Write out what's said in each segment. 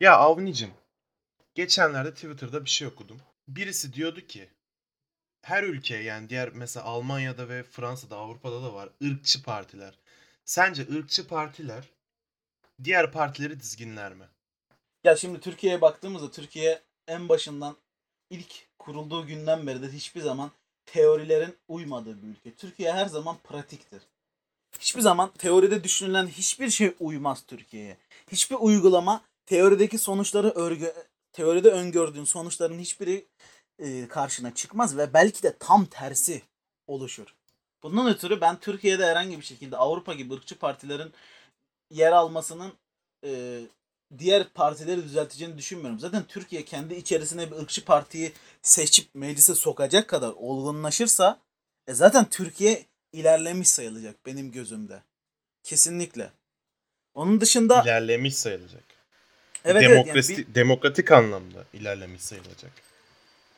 Ya Avni'cim, geçenlerde Twitter'da bir şey okudum. Birisi diyordu ki her ülke yani diğer mesela Almanya'da ve Fransa'da, Avrupa'da da var ırkçı partiler. Sence ırkçı partiler diğer partileri dizginler mi? Ya şimdi Türkiye'ye baktığımızda Türkiye en başından ilk kurulduğu günden beri de hiçbir zaman teorilerin uymadığı bir ülke. Türkiye her zaman pratiktir. Hiçbir zaman teoride düşünülen hiçbir şey uymaz Türkiye'ye. Hiçbir uygulama teorideki sonuçları örgü teoride öngördüğün sonuçların hiçbiri e, karşına çıkmaz ve belki de tam tersi oluşur. Bundan ötürü ben Türkiye'de herhangi bir şekilde Avrupa gibi ırkçı partilerin yer almasının e, diğer partileri düzelteceğini düşünmüyorum. Zaten Türkiye kendi içerisine bir ırkçı partiyi seçip meclise sokacak kadar olgunlaşırsa e zaten Türkiye ilerlemiş sayılacak benim gözümde. Kesinlikle. Onun dışında ilerlemiş sayılacak. Evet, Demokrasi, evet yani bir- demokratik anlamda ilerlemiş sayılacak.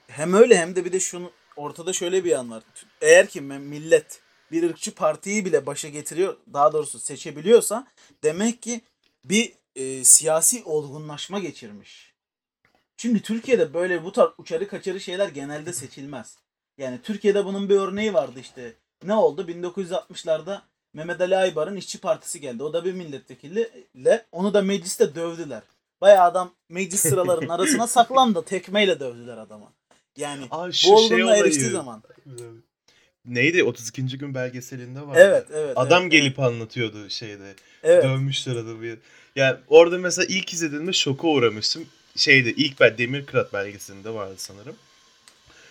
hem öyle hem de bir de şunu ortada şöyle bir yan var. Eğer ki millet bir ırkçı partiyi bile başa getiriyor, daha doğrusu seçebiliyorsa demek ki bir e, siyasi olgunlaşma geçirmiş. Çünkü Türkiye'de böyle bu tarz uçarı kaçarı şeyler genelde seçilmez. Yani Türkiye'de bunun bir örneği vardı işte. Ne oldu? 1960'larda Mehmet Ali Aybar'ın İşçi Partisi geldi. O da bir milletvekiliyle. Onu da mecliste dövdüler. Bayağı adam meclis sıralarının arasına saklandı. Tekmeyle dövdüler adamı. Yani Aa, bu şu şey olayı. eriştiği zaman. Neydi? 32. gün belgeselinde var. Evet, evet. Adam evet, gelip anlatıyordu şeyde. evet. Dövmüşler adamı. Yani orada mesela ilk izlediğimde şoka uğramıştım. Şeyde ilk ben Demir Kırat belgeselinde vardı sanırım.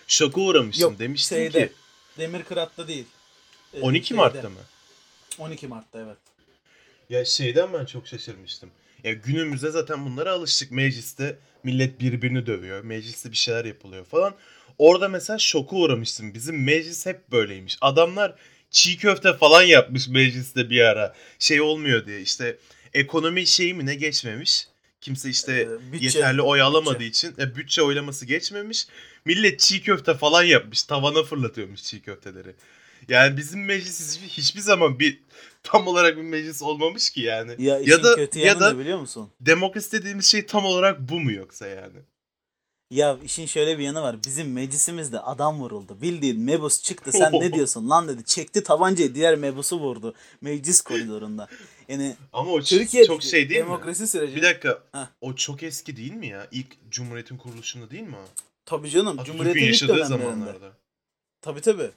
Şoka uğramıştım. Yok, Demiştim şeyde, ki Demir Kırat'ta değil. Ee, 12 şeyde. Mart'ta mı? 12 Mart'ta evet. Ya şeyden ben çok şaşırmıştım. Ya günümüzde zaten bunlara alıştık. Mecliste millet birbirini dövüyor. Mecliste bir şeyler yapılıyor falan. Orada mesela şoka uğramıştım. Bizim meclis hep böyleymiş. Adamlar çiğ köfte falan yapmış mecliste bir ara. Şey olmuyor diye işte ekonomi şeyi mi ne geçmemiş. Kimse işte Ee, bütçe. yeterli oy alamadığı bütçe. için e, bütçe oylaması geçmemiş. Millet çiğ köfte falan yapmış. Tavana fırlatıyormuş çiğ köfteleri. Yani bizim meclis hiçbir zaman bir tam olarak bir meclis olmamış ki yani. Ya, ya da kötü ya da biliyor musun? demokrasi dediğimiz şey tam olarak bu mu yoksa yani? Ya işin şöyle bir yanı var. Bizim meclisimizde adam vuruldu. Bildiğin mebus çıktı. Sen ne diyorsun lan dedi. Çekti tabancayı diğer mebusu vurdu. Meclis koridorunda. Yani Ama o Türkiye çok şey değil mi? demokrasi süreci. Bir dakika. Heh. O çok eski değil mi ya? İlk Cumhuriyet'in kuruluşunda değil mi o? Tabii canım. Atatürk'ün Cumhuriyet'in ilk dönemlerinde. zamanlarda. Tabii tabii.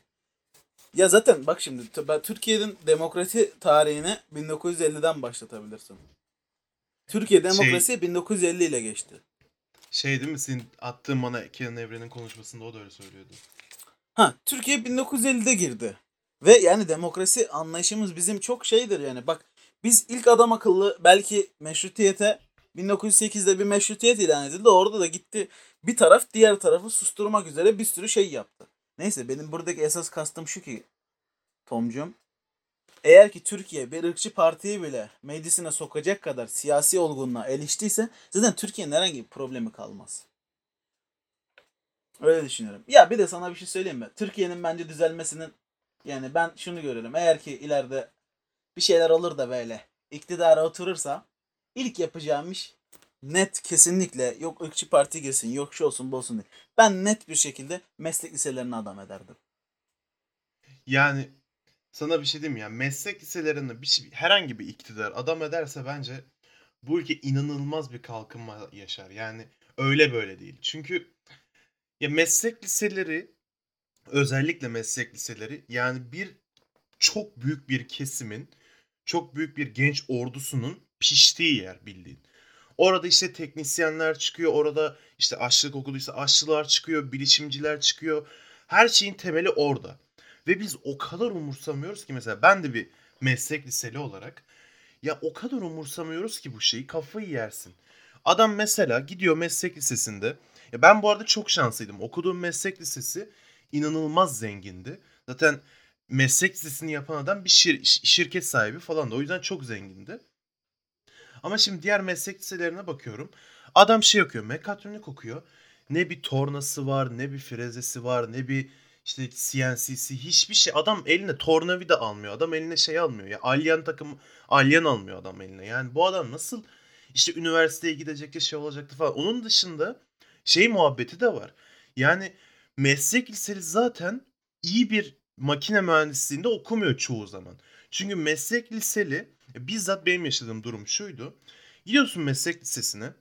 Ya zaten bak şimdi ben Türkiye'nin demokrasi tarihini 1950'den başlatabilirsin. Türkiye Şey- demokrasi 1950 ile geçti. Şey değil mi senin attığın bana Kenan Evren'in konuşmasında o da öyle söylüyordu. Ha Türkiye 1950'de girdi. Ve yani demokrasi anlayışımız bizim çok şeydir yani. Bak biz ilk adam akıllı belki meşrutiyete 1908'de bir meşrutiyet ilan edildi. Orada da gitti bir taraf diğer tarafı susturmak üzere bir sürü şey yaptı. Neyse benim buradaki esas kastım şu ki Tomcum. Eğer ki Türkiye bir ırkçı partiyi bile meclisine sokacak kadar siyasi olgunluğa eriştiyse zaten Türkiye'nin herhangi bir problemi kalmaz. Öyle düşünüyorum. Ya bir de sana bir şey söyleyeyim mi? Türkiye'nin bence düzelmesinin yani ben şunu görüyorum. Eğer ki ileride bir şeyler olur da böyle iktidara oturursa ilk yapacağım iş net kesinlikle yok ırkçı parti girsin yok şu olsun bu olsun diye. Ben net bir şekilde meslek liselerine adam ederdim. Yani sana bir şey diyeyim ya meslek liselerinde bir şey, herhangi bir iktidar adam ederse bence bu ülke inanılmaz bir kalkınma yaşar. Yani öyle böyle değil. Çünkü ya meslek liseleri özellikle meslek liseleri yani bir çok büyük bir kesimin çok büyük bir genç ordusunun piştiği yer bildiğin. Orada işte teknisyenler çıkıyor. Orada işte aşçılık okuluysa aşçılar çıkıyor. Bilişimciler çıkıyor. Her şeyin temeli orada. Ve biz o kadar umursamıyoruz ki mesela ben de bir meslek liseli olarak ya o kadar umursamıyoruz ki bu şeyi kafayı yersin. Adam mesela gidiyor meslek lisesinde. Ya ben bu arada çok şanslıydım. Okuduğum meslek lisesi inanılmaz zengindi. Zaten meslek lisesini yapan adam bir şir- şirket sahibi falan da. O yüzden çok zengindi. Ama şimdi diğer meslek liselerine bakıyorum. Adam şey okuyor, mekatronik okuyor. Ne bir tornası var, ne bir frezesi var, ne bir işte CNC'si hiçbir şey. Adam eline tornavida almıyor. Adam eline şey almıyor. Ya alyan takım alyan almıyor adam eline. Yani bu adam nasıl İşte üniversiteye gidecekti şey olacaktı falan. Onun dışında şey muhabbeti de var. Yani meslek liseli zaten iyi bir makine mühendisliğinde okumuyor çoğu zaman. Çünkü meslek liseli bizzat benim yaşadığım durum şuydu. Gidiyorsun meslek lisesine.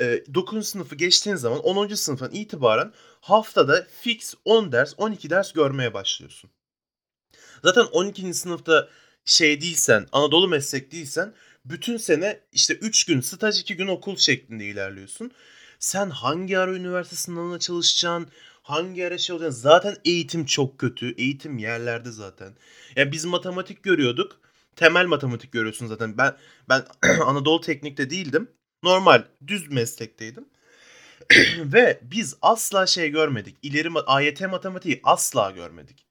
E, 9. sınıfı geçtiğin zaman 10. sınıftan itibaren haftada fix 10 ders 12 ders görmeye başlıyorsun. Zaten 12. sınıfta şey değilsen Anadolu meslek değilsen bütün sene işte 3 gün staj 2 gün okul şeklinde ilerliyorsun. Sen hangi ara üniversite sınavına çalışacaksın? Hangi ara şey olacaksın? Zaten eğitim çok kötü. Eğitim yerlerde zaten. Ya biz matematik görüyorduk. Temel matematik görüyorsun zaten. Ben ben Anadolu Teknik'te değildim. Normal düz meslekteydim. Ve biz asla şey görmedik. İleri AYT matematiği asla görmedik.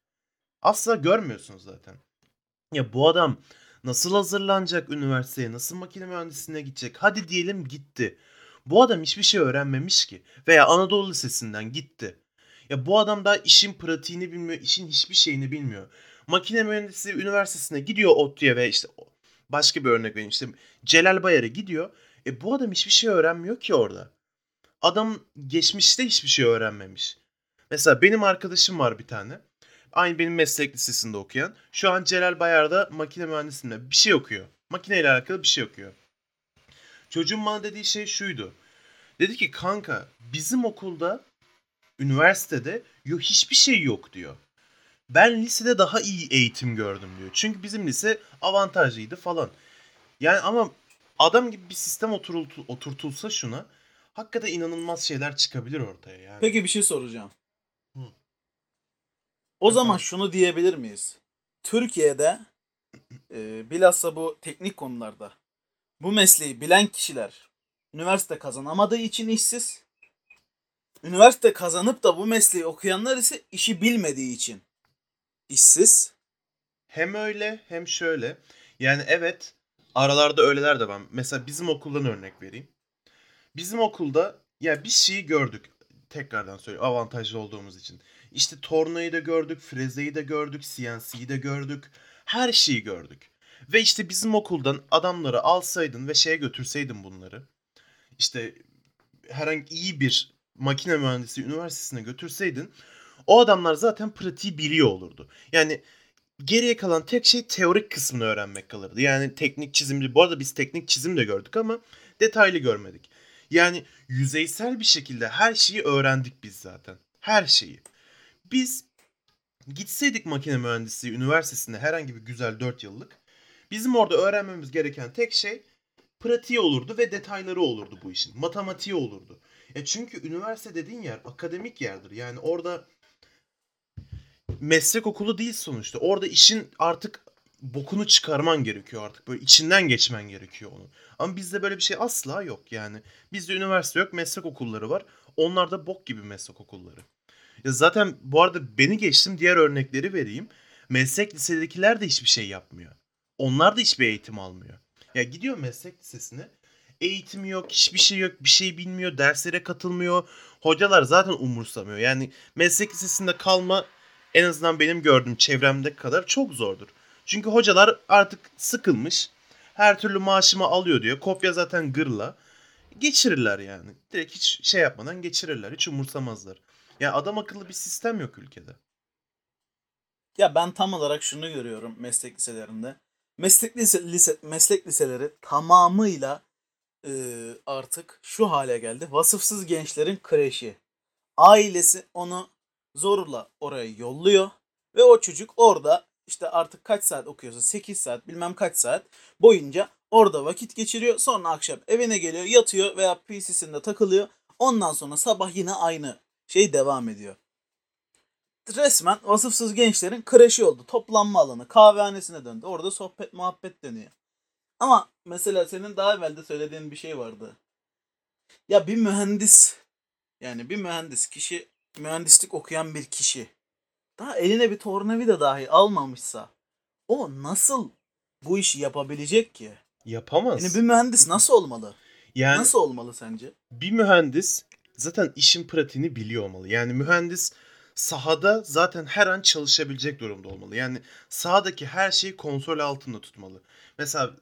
Asla görmüyorsunuz zaten. Ya bu adam nasıl hazırlanacak üniversiteye, nasıl makine mühendisliğine gidecek? Hadi diyelim gitti. Bu adam hiçbir şey öğrenmemiş ki. Veya Anadolu Lisesi'nden gitti. Ya bu adam daha işin pratiğini bilmiyor, işin hiçbir şeyini bilmiyor. Makine mühendisliği üniversitesine gidiyor ODTÜ'ye ve işte başka bir örnek vereyim işte Celal Bayar'a gidiyor. E bu adam hiçbir şey öğrenmiyor ki orada. Adam geçmişte hiçbir şey öğrenmemiş. Mesela benim arkadaşım var bir tane. Aynı benim meslek lisesinde okuyan. Şu an Celal Bayar'da makine mühendisliğinde bir şey okuyor. Makine ile alakalı bir şey okuyor. Çocuğun bana dediği şey şuydu. Dedi ki kanka bizim okulda üniversitede yok hiçbir şey yok diyor. Ben lisede daha iyi eğitim gördüm diyor. Çünkü bizim lise avantajlıydı falan. Yani ama adam gibi bir sistem oturultu, oturtulsa şuna hakikaten inanılmaz şeyler çıkabilir ortaya yani. Peki bir şey soracağım. Hı. O zaman şunu diyebilir miyiz? Türkiye'de e, bilhassa bu teknik konularda bu mesleği bilen kişiler üniversite kazanamadığı için işsiz. Üniversite kazanıp da bu mesleği okuyanlar ise işi bilmediği için işsiz. Hem öyle hem şöyle. Yani evet aralarda öyleler de var. Mesela bizim okuldan örnek vereyim. Bizim okulda ya bir şeyi gördük. Tekrardan söyleyeyim avantajlı olduğumuz için. İşte tornayı da gördük, frezeyi de gördük, CNC'yi de gördük. Her şeyi gördük. Ve işte bizim okuldan adamları alsaydın ve şeye götürseydin bunları. İşte herhangi iyi bir makine mühendisi üniversitesine götürseydin o adamlar zaten pratiği biliyor olurdu. Yani geriye kalan tek şey teorik kısmını öğrenmek kalırdı. Yani teknik çizimli. Bu arada biz teknik çizim de gördük ama detaylı görmedik. Yani yüzeysel bir şekilde her şeyi öğrendik biz zaten. Her şeyi. Biz gitseydik makine mühendisliği üniversitesinde herhangi bir güzel 4 yıllık bizim orada öğrenmemiz gereken tek şey pratiği olurdu ve detayları olurdu bu işin. Matematiği olurdu. E çünkü üniversite dediğin yer akademik yerdir. Yani orada meslek okulu değil sonuçta. Orada işin artık bokunu çıkarman gerekiyor artık. Böyle içinden geçmen gerekiyor onu. Ama bizde böyle bir şey asla yok yani. Bizde üniversite yok, meslek okulları var. Onlar da bok gibi meslek okulları. Ya zaten bu arada beni geçtim diğer örnekleri vereyim. Meslek lisedekiler de hiçbir şey yapmıyor. Onlar da hiçbir eğitim almıyor. Ya gidiyor meslek lisesine. Eğitimi yok, hiçbir şey yok, bir şey bilmiyor, derslere katılmıyor. Hocalar zaten umursamıyor. Yani meslek lisesinde kalma en azından benim gördüğüm çevremde kadar çok zordur. Çünkü hocalar artık sıkılmış. Her türlü maaşımı alıyor diyor. Kopya zaten gırla. Geçirirler yani. Direkt hiç şey yapmadan geçirirler. Hiç umursamazlar. Ya adam akıllı bir sistem yok ülkede. Ya ben tam olarak şunu görüyorum meslek liselerinde. Meslek lise, lise meslek liseleri tamamıyla e, artık şu hale geldi. Vasıfsız gençlerin kreşi. Ailesi onu zorla oraya yolluyor ve o çocuk orada işte artık kaç saat okuyorsa 8 saat bilmem kaç saat boyunca orada vakit geçiriyor. Sonra akşam evine geliyor yatıyor veya PC'sinde takılıyor. Ondan sonra sabah yine aynı şey devam ediyor. Resmen vasıfsız gençlerin kreşi oldu. Toplanma alanı. Kahvehanesine döndü. Orada sohbet muhabbet dönüyor. Ama mesela senin daha evvel de söylediğin bir şey vardı. Ya bir mühendis yani bir mühendis kişi mühendislik okuyan bir kişi daha eline bir tornavida dahi almamışsa o nasıl bu işi yapabilecek ki? Yapamaz. Yani bir mühendis nasıl olmalı? Yani nasıl olmalı sence? Bir mühendis zaten işin pratiğini biliyor olmalı. Yani mühendis sahada zaten her an çalışabilecek durumda olmalı. Yani sahadaki her şeyi kontrol altında tutmalı. Mesela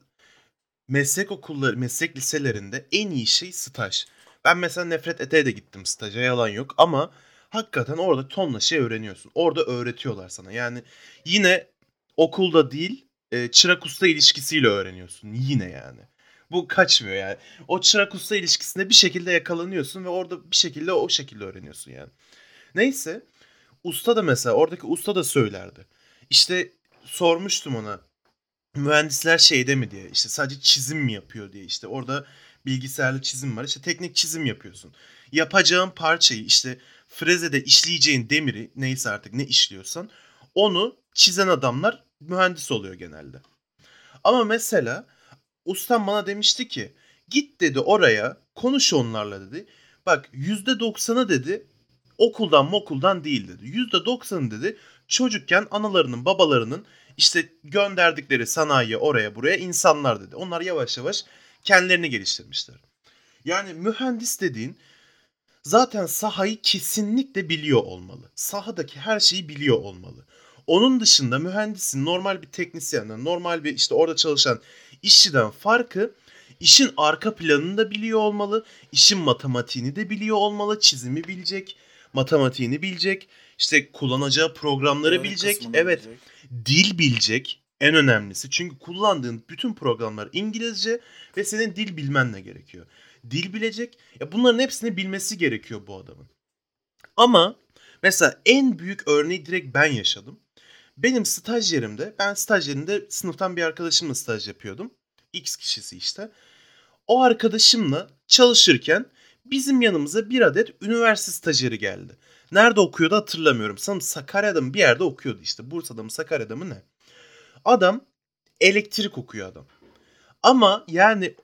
meslek okulları, meslek liselerinde en iyi şey staj. Ben mesela nefret ete de gittim staja yalan yok ama hakikaten orada tonla şey öğreniyorsun. Orada öğretiyorlar sana. Yani yine okulda değil e, çırak usta ilişkisiyle öğreniyorsun. Yine yani. Bu kaçmıyor yani. O çırak usta ilişkisinde bir şekilde yakalanıyorsun ve orada bir şekilde o şekilde öğreniyorsun yani. Neyse usta da mesela oradaki usta da söylerdi. İşte sormuştum ona mühendisler şeyde mi diye işte sadece çizim mi yapıyor diye işte orada bilgisayarlı çizim var işte teknik çizim yapıyorsun. Yapacağın parçayı işte frezede işleyeceğin demiri neyse artık ne işliyorsan onu çizen adamlar mühendis oluyor genelde. Ama mesela ustam bana demişti ki git dedi oraya konuş onlarla dedi. Bak %90'ı dedi okuldan mokuldan değil dedi. %90'ı dedi çocukken analarının babalarının işte gönderdikleri sanayiye oraya buraya insanlar dedi. Onlar yavaş yavaş kendilerini geliştirmişler. Yani mühendis dediğin zaten sahayı kesinlikle biliyor olmalı. Sahadaki her şeyi biliyor olmalı. Onun dışında mühendisin normal bir teknisyenden, normal bir işte orada çalışan işçiden farkı işin arka planını da biliyor olmalı, işin matematiğini de biliyor olmalı, çizimi bilecek, matematiğini bilecek, işte kullanacağı programları Teorik bilecek, evet, bilecek. dil bilecek en önemlisi. Çünkü kullandığın bütün programlar İngilizce ve senin dil bilmen de gerekiyor. Dil bilecek. Ya bunların hepsini bilmesi gerekiyor bu adamın. Ama mesela en büyük örneği direkt ben yaşadım. Benim staj yerimde, ben staj yerinde sınıftan bir arkadaşımla staj yapıyordum. X kişisi işte. O arkadaşımla çalışırken bizim yanımıza bir adet üniversite stajyeri geldi. Nerede okuyordu hatırlamıyorum. Sanırım Sakarya'da mı bir yerde okuyordu işte. Bursa'da mı Sakarya'da mı ne? Adam elektrik okuyor adam. Ama yani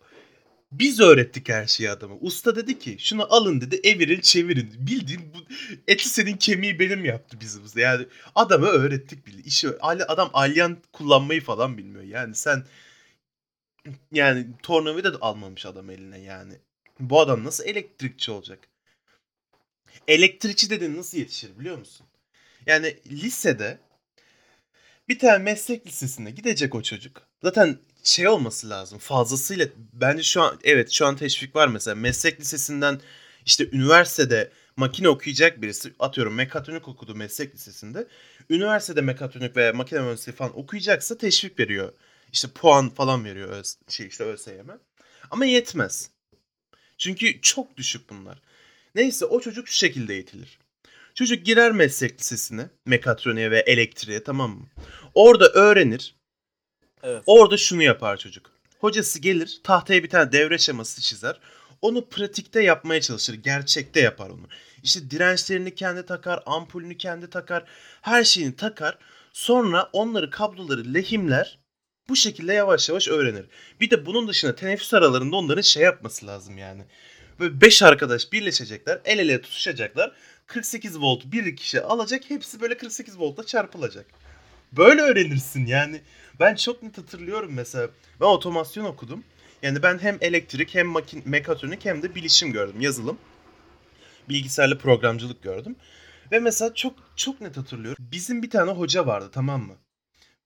biz öğrettik her şeyi adama. Usta dedi ki şunu alın dedi evirin çevirin. Bildiğin bu eti senin kemiği benim yaptı bizim. Yani adamı öğrettik bile. İşi adam alyan kullanmayı falan bilmiyor. Yani sen yani tornavida da almamış adam eline yani. Bu adam nasıl elektrikçi olacak? Elektrikçi dediğin nasıl yetişir biliyor musun? Yani lisede bir tane meslek lisesine gidecek o çocuk. Zaten şey olması lazım fazlasıyla bence şu an evet şu an teşvik var mesela meslek lisesinden işte üniversitede makine okuyacak birisi atıyorum mekatronik okudu meslek lisesinde üniversitede mekatronik veya makine mühendisliği falan okuyacaksa teşvik veriyor. İşte puan falan veriyor öz, şey işte ÖSYM. Ama yetmez. Çünkü çok düşük bunlar. Neyse o çocuk şu şekilde eğitilir. Çocuk girer meslek lisesine, mekatroniğe ve elektriğe tamam mı? Orada öğrenir. Evet. Orada şunu yapar çocuk. Hocası gelir tahtaya bir tane devre şeması çizer. Onu pratikte yapmaya çalışır. Gerçekte yapar onu. İşte dirençlerini kendi takar, ampulünü kendi takar. Her şeyini takar. Sonra onları kabloları lehimler. Bu şekilde yavaş yavaş öğrenir. Bir de bunun dışında teneffüs aralarında onların şey yapması lazım yani. Böyle 5 arkadaş birleşecekler. El ele tutuşacaklar. 48 volt bir kişi alacak. Hepsi böyle 48 voltla çarpılacak. Böyle öğrenirsin yani. Ben çok net hatırlıyorum mesela. Ben otomasyon okudum. Yani ben hem elektrik hem makin mekatronik hem de bilişim gördüm. Yazılım. Bilgisayarlı programcılık gördüm. Ve mesela çok çok net hatırlıyorum. Bizim bir tane hoca vardı tamam mı?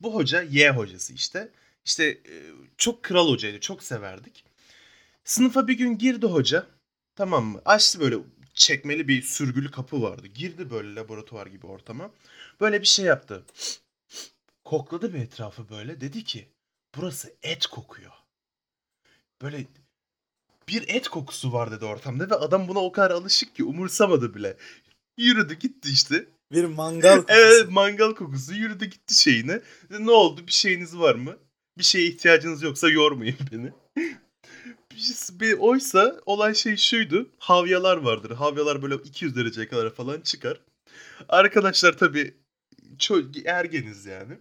Bu hoca Y hocası işte. İşte e, çok kral hocaydı. Çok severdik. Sınıfa bir gün girdi hoca. Tamam mı? Açtı böyle çekmeli bir sürgülü kapı vardı. Girdi böyle laboratuvar gibi ortama. Böyle bir şey yaptı. Kokladı bir etrafı böyle. Dedi ki burası et kokuyor. Böyle bir et kokusu var dedi ortamda ve adam buna o kadar alışık ki umursamadı bile. Yürüdü gitti işte. Bir mangal kokusu. Evet mangal kokusu yürüdü gitti şeyine. Ne oldu bir şeyiniz var mı? Bir şeye ihtiyacınız yoksa yormayın beni. Bir- Oysa olay şey şuydu. Havyalar vardır. Havyalar böyle 200 dereceye kadar falan çıkar. Arkadaşlar tabii ço- ergeniz yani.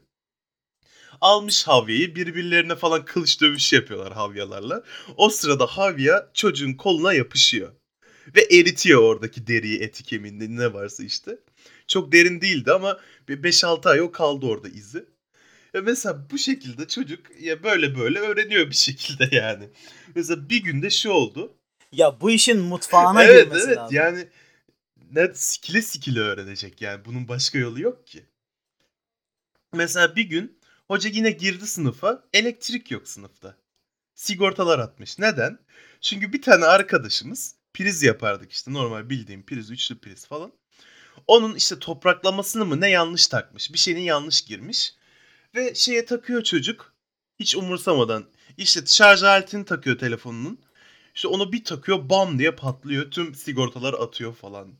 Almış havyayı birbirlerine falan kılıç dövüş yapıyorlar havyalarla. O sırada havya çocuğun koluna yapışıyor. Ve eritiyor oradaki deriyi, eti, kemiğinde ne varsa işte. Çok derin değildi ama bir 5-6 ay o kaldı orada izi. Ya mesela bu şekilde çocuk ya böyle böyle öğreniyor bir şekilde yani. Mesela bir günde şu oldu. Ya bu işin mutfağına evet girmesi evet lazım. yani ne sikile sikile öğrenecek yani. Bunun başka yolu yok ki. Mesela bir gün hoca yine girdi sınıfa. Elektrik yok sınıfta. sigortalar atmış. Neden? Çünkü bir tane arkadaşımız priz yapardık işte normal bildiğim priz, üçlü priz falan. Onun işte topraklamasını mı ne yanlış takmış. Bir şeyin yanlış girmiş. Ve şeye takıyor çocuk. Hiç umursamadan. İşte şarj aletini takıyor telefonunun. İşte onu bir takıyor bam diye patlıyor. Tüm sigortalar atıyor falan.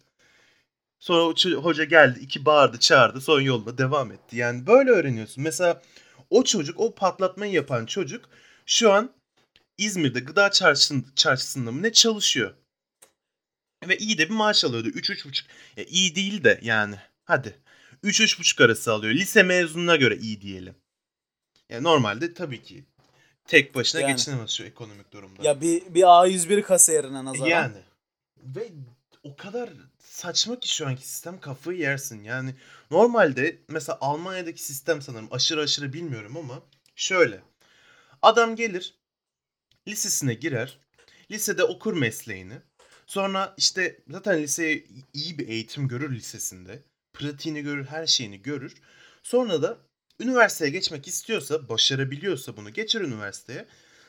Sonra hoca geldi iki bağırdı çağırdı sonra yoluna devam etti. Yani böyle öğreniyorsun. Mesela o çocuk o patlatmayı yapan çocuk şu an İzmir'de gıda çarşısında, çarşısında mı ne çalışıyor. Ve iyi de bir maaş alıyordu. 3-3,5. Ya iyi değil de yani. Hadi. 3-3,5 arası alıyor. Lise mezununa göre iyi diyelim. Yani normalde tabii ki tek başına yani. geçinemez şu ekonomik durumda. Ya bir, bir A101 kasiyerine nazaran. Yani. Ve o kadar saçma ki şu anki sistem kafayı yersin. Yani normalde mesela Almanya'daki sistem sanırım aşırı aşırı bilmiyorum ama şöyle. Adam gelir lisesine girer. Lisede okur mesleğini. Sonra işte zaten liseye iyi bir eğitim görür lisesinde. Pratiğini görür, her şeyini görür. Sonra da üniversiteye geçmek istiyorsa, başarabiliyorsa bunu geçer üniversiteye.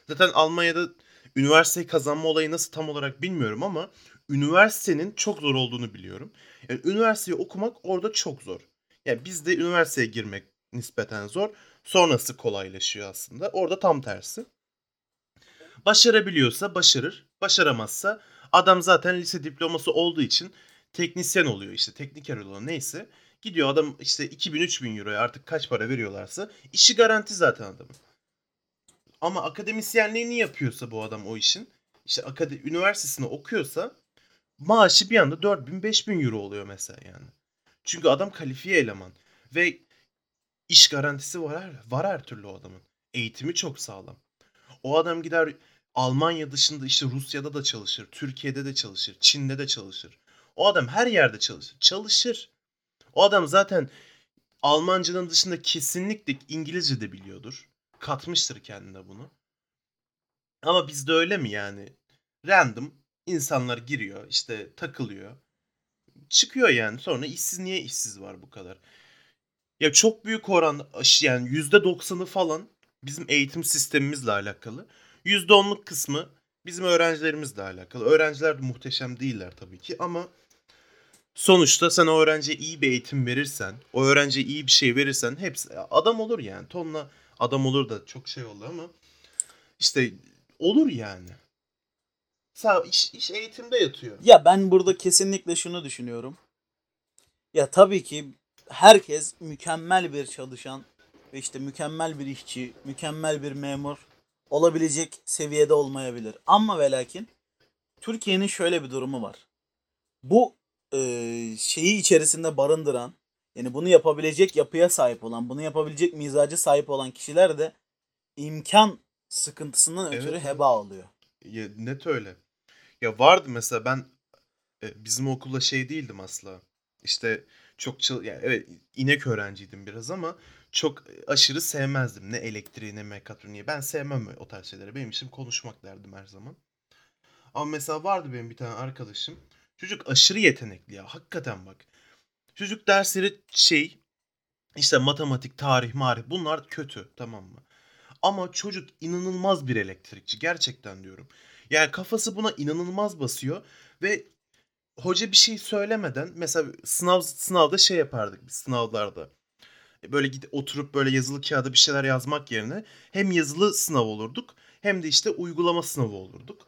Zaten Almanya'da üniversiteyi kazanma olayı nasıl tam olarak bilmiyorum ama üniversitenin çok zor olduğunu biliyorum. Yani üniversiteyi okumak orada çok zor. Yani bizde üniversiteye girmek nispeten zor. Sonrası kolaylaşıyor aslında. Orada tam tersi. Başarabiliyorsa başarır. Başaramazsa adam zaten lise diploması olduğu için teknisyen oluyor işte tekniker oluyor neyse. Gidiyor adam işte 2000-3000 euroya artık kaç para veriyorlarsa işi garanti zaten adamın. Ama akademisyenliğini yapıyorsa bu adam o işin işte akade üniversitesinde okuyorsa maaşı bir anda 4000-5000 euro oluyor mesela yani. Çünkü adam kalifiye eleman ve iş garantisi var her, var her türlü o adamın. Eğitimi çok sağlam. O adam gider Almanya dışında işte Rusya'da da çalışır, Türkiye'de de çalışır, Çin'de de çalışır. O adam her yerde çalışır. Çalışır. O adam zaten Almancının dışında kesinlikle İngilizce de biliyordur. Katmıştır kendine bunu. Ama bizde öyle mi yani? Random insanlar giriyor, işte takılıyor. Çıkıyor yani. Sonra işsiz niye işsiz var bu kadar? Ya çok büyük oran yani %90'ı falan bizim eğitim sistemimizle alakalı. %10'luk kısmı bizim öğrencilerimizle alakalı. Öğrenciler de muhteşem değiller tabii ki ama sonuçta sen o öğrenciye iyi bir eğitim verirsen, o öğrenciye iyi bir şey verirsen hepsi adam olur yani. Tonla adam olur da çok şey oldu ama işte olur yani. Sağ iş, iş eğitimde yatıyor. Ya ben burada kesinlikle şunu düşünüyorum. Ya tabii ki herkes mükemmel bir çalışan ve işte mükemmel bir işçi, mükemmel bir memur olabilecek seviyede olmayabilir. Ama ve lakin Türkiye'nin şöyle bir durumu var. Bu e, şeyi içerisinde barındıran yani bunu yapabilecek yapıya sahip olan, bunu yapabilecek mizacı sahip olan kişiler de imkan sıkıntısından evet. ötürü heba oluyor. Ya, net öyle. Ya vardı mesela ben e, bizim okulda şey değildim asla. İşte çok çıl yani evet inek öğrenciydim biraz ama çok aşırı sevmezdim. Ne elektriği ne mekatroniği. Ben sevmem o tarz şeyleri. Benim işim konuşmak derdim her zaman. Ama mesela vardı benim bir tane arkadaşım. Çocuk aşırı yetenekli ya. Hakikaten bak. Çocuk dersleri şey işte matematik, tarih, marih bunlar kötü tamam mı? Ama çocuk inanılmaz bir elektrikçi gerçekten diyorum. Yani kafası buna inanılmaz basıyor ve hoca bir şey söylemeden mesela sınav sınavda şey yapardık biz sınavlarda. Böyle gidip oturup böyle yazılı kağıda bir şeyler yazmak yerine hem yazılı sınav olurduk hem de işte uygulama sınavı olurduk.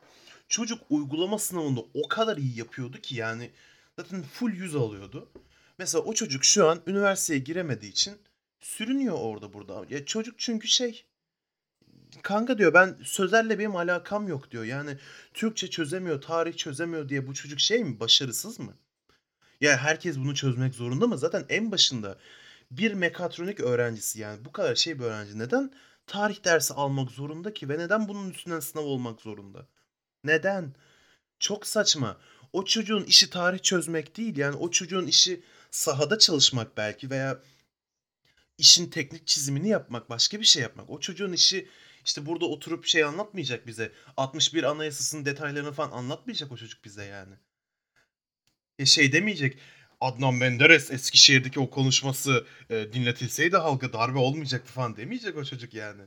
Çocuk uygulama sınavında o kadar iyi yapıyordu ki yani zaten full yüz alıyordu. Mesela o çocuk şu an üniversiteye giremediği için sürünüyor orada burada. Ya çocuk çünkü şey kanka diyor ben sözlerle benim alakam yok diyor. Yani Türkçe çözemiyor, tarih çözemiyor diye bu çocuk şey mi? Başarısız mı? Ya herkes bunu çözmek zorunda mı? Zaten en başında bir mekatronik öğrencisi yani bu kadar şey bir öğrenci neden tarih dersi almak zorunda ki ve neden bunun üstünden sınav olmak zorunda? Neden? Çok saçma. O çocuğun işi tarih çözmek değil yani o çocuğun işi sahada çalışmak belki veya işin teknik çizimini yapmak, başka bir şey yapmak. O çocuğun işi işte burada oturup şey anlatmayacak bize. 61 Anayasası'nın detaylarını falan anlatmayacak o çocuk bize yani. Ya şey demeyecek. Adnan Menderes Eskişehir'deki o konuşması e, dinletilseydi halka darbe olmayacaktı falan demeyecek o çocuk yani.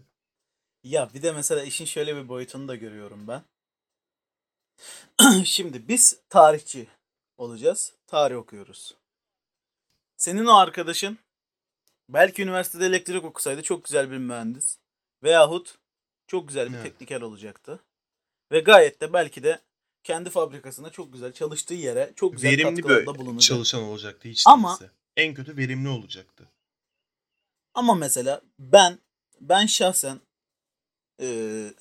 Ya bir de mesela işin şöyle bir boyutunu da görüyorum ben. Şimdi biz tarihçi olacağız. Tarih okuyoruz. Senin o arkadaşın belki üniversitede elektrik okusaydı çok güzel bir mühendis. Veyahut çok güzel bir Evet. tekniker olacaktı. Ve gayet de belki de kendi fabrikasında çok güzel çalıştığı yere çok güzel Verimli bir bulunacak. çalışan olacaktı hiç Ama- değilse. En kötü verimli olacaktı. Ama mesela ben ben şahsen eee,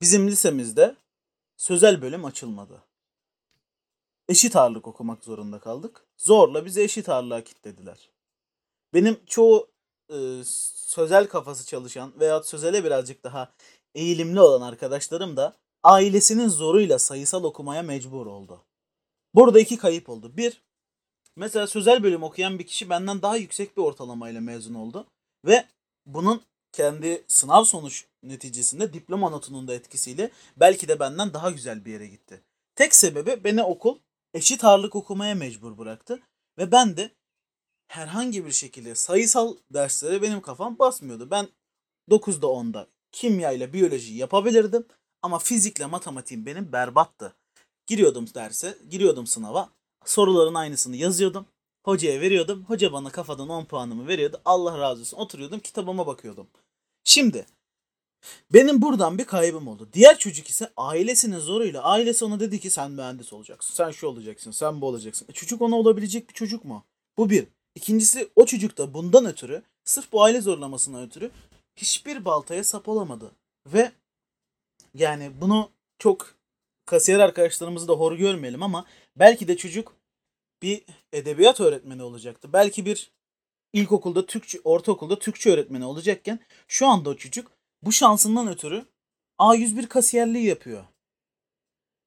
bizim lisemizde sözel bölüm açılmadı. Eşit ağırlık okumak zorunda kaldık. Zorla bizi eşit ağırlığa kilitlediler. Benim çoğu eee, sözel kafası çalışan veya sözele birazcık daha eğilimli olan arkadaşlarım da ailesinin zoruyla sayısal okumaya mecbur oldu. Burada iki kayıp oldu. Bir, mesela sözel bölüm okuyan bir kişi benden daha yüksek bir ortalamayla mezun oldu. Ve bunun kendi sınav sonuç neticesinde diploma notunun da etkisiyle belki de benden daha güzel bir yere gitti. Tek sebebi beni okul eşit ağırlık okumaya mecbur bıraktı. Ve ben de herhangi bir şekilde sayısal derslere benim kafam basmıyordu. Ben 9'da 10'da kimya ile biyoloji yapabilirdim. Ama fizikle matematiğim benim berbattı. Giriyordum derse, giriyordum sınava. Soruların aynısını yazıyordum. Hocaya veriyordum. Hoca bana kafadan 10 puanımı veriyordu. Allah razı olsun. Oturuyordum kitabıma bakıyordum. Şimdi benim buradan bir kaybım oldu. Diğer çocuk ise ailesinin zoruyla ailesi ona dedi ki sen mühendis olacaksın. Sen şu olacaksın. Sen bu olacaksın. E, çocuk ona olabilecek bir çocuk mu? Bu bir. İkincisi o çocuk da bundan ötürü sırf bu aile zorlamasından ötürü hiçbir baltaya sap olamadı. Ve yani bunu çok kasiyer arkadaşlarımızı da hor görmeyelim ama belki de çocuk bir edebiyat öğretmeni olacaktı. Belki bir ilkokulda Türkçe, ortaokulda Türkçe öğretmeni olacakken şu anda o çocuk bu şansından ötürü A101 kasiyerliği yapıyor.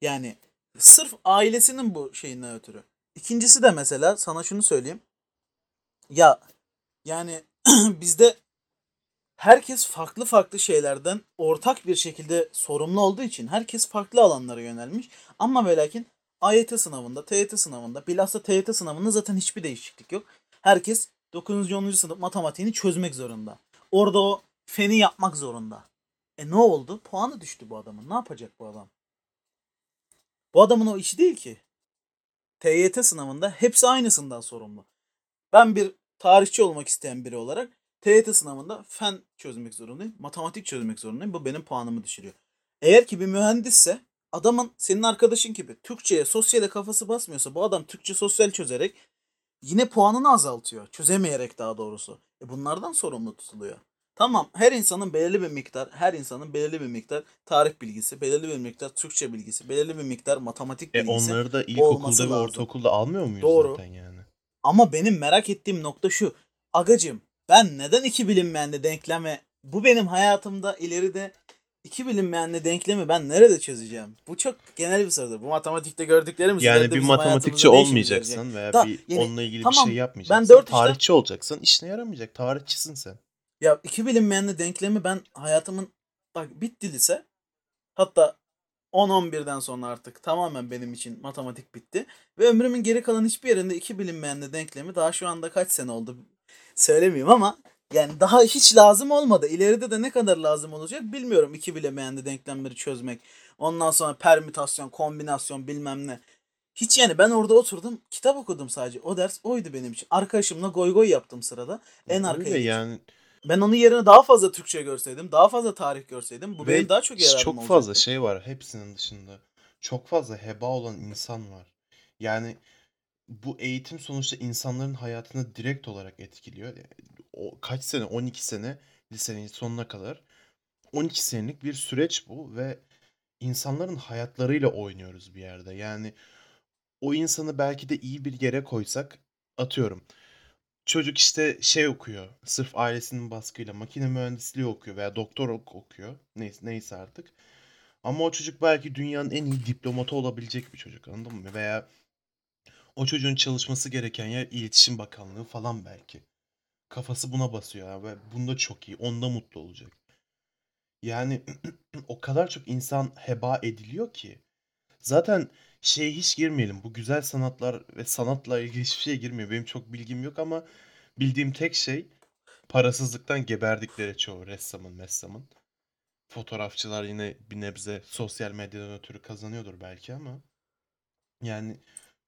Yani sırf ailesinin bu şeyinden ötürü. İkincisi de mesela sana şunu söyleyeyim. Ya yani bizde herkes farklı farklı şeylerden ortak bir şekilde sorumlu olduğu için herkes farklı alanlara yönelmiş. Ama ve lakin AYT sınavında, TYT sınavında, bilhassa TYT sınavında zaten hiçbir değişiklik yok. Herkes 9. 10. sınıf matematiğini çözmek zorunda. Orada o feni yapmak zorunda. E ne oldu? Puanı düştü bu adamın. Ne yapacak bu adam? Bu adamın o işi değil ki. TYT sınavında hepsi aynısından sorumlu. Ben bir tarihçi olmak isteyen biri olarak TYT sınavında fen çözmek zorundayım. Matematik çözmek zorundayım. Bu benim puanımı düşürüyor. Eğer ki bir mühendisse adamın senin arkadaşın gibi Türkçe'ye, sosyale kafası basmıyorsa bu adam Türkçe sosyal çözerek yine puanını azaltıyor. Çözemeyerek daha doğrusu. E bunlardan sorumlu tutuluyor. Tamam her insanın belirli bir miktar, her insanın belirli bir miktar tarih bilgisi, belirli bir miktar Türkçe bilgisi, belirli bir miktar matematik E bilgisi. onları da ilkokulda ve ortaokulda almıyor muyuz Doğru. zaten yani? Ama benim merak ettiğim nokta şu. Agacım ben neden iki bilinmeyenli denkleme bu benim hayatımda ileride iki bilinmeyenli denklemi ben nerede çözeceğim? Bu çok genel bir sorudur. Bu matematikte gördüklerimiz Yani bir matematikçi olmayacaksın veya Da- bir yani onunla ilgili tamam, bir şey ben yapmayacaksın. dört işten- Tarihçi olacaksın. işine yaramayacak. Tarihçisin sen. Ya iki bilinmeyenli denklemi ben hayatımın bak bitti lise. Hatta 10-11'den sonra artık tamamen benim için matematik bitti. Ve ömrümün geri kalan hiçbir yerinde iki bilinmeyenli denklemi daha şu anda kaç sene oldu söylemeyeyim ama yani daha hiç lazım olmadı. İleride de ne kadar lazım olacak bilmiyorum iki bilinmeyenli denklemleri çözmek. Ondan sonra permütasyon, kombinasyon bilmem ne. Hiç yani ben orada oturdum kitap okudum sadece. O ders oydu benim için. Arkadaşımla goy goy yaptım sırada. En arkaya yani Ben onun yerine daha fazla Türkçe görseydim, daha fazla tarih görseydim bu Ve benim daha çok yararım çok olacaktı. fazla şey var hepsinin dışında. Çok fazla heba olan insan var. Yani bu eğitim sonuçta insanların hayatını direkt olarak etkiliyor. O kaç sene? 12 sene lisenin sonuna kadar. 12 senelik bir süreç bu ve insanların hayatlarıyla oynuyoruz bir yerde. Yani o insanı belki de iyi bir yere koysak atıyorum. Çocuk işte şey okuyor. Sırf ailesinin baskıyla makine mühendisliği okuyor veya doktor ok- okuyor. Neyse, neyse artık. Ama o çocuk belki dünyanın en iyi diplomatı olabilecek bir çocuk anladın mı? Veya o çocuğun çalışması gereken yer iletişim bakanlığı falan belki. Kafası buna basıyor ve bunda çok iyi. Onda mutlu olacak. Yani o kadar çok insan heba ediliyor ki. Zaten şeye hiç girmeyelim. Bu güzel sanatlar ve sanatla ilgili hiçbir şeye girmiyor. Benim çok bilgim yok ama bildiğim tek şey parasızlıktan geberdikleri çoğu ressamın, messamın. fotoğrafçılar yine bir nebze sosyal medyadan ötürü kazanıyordur belki ama yani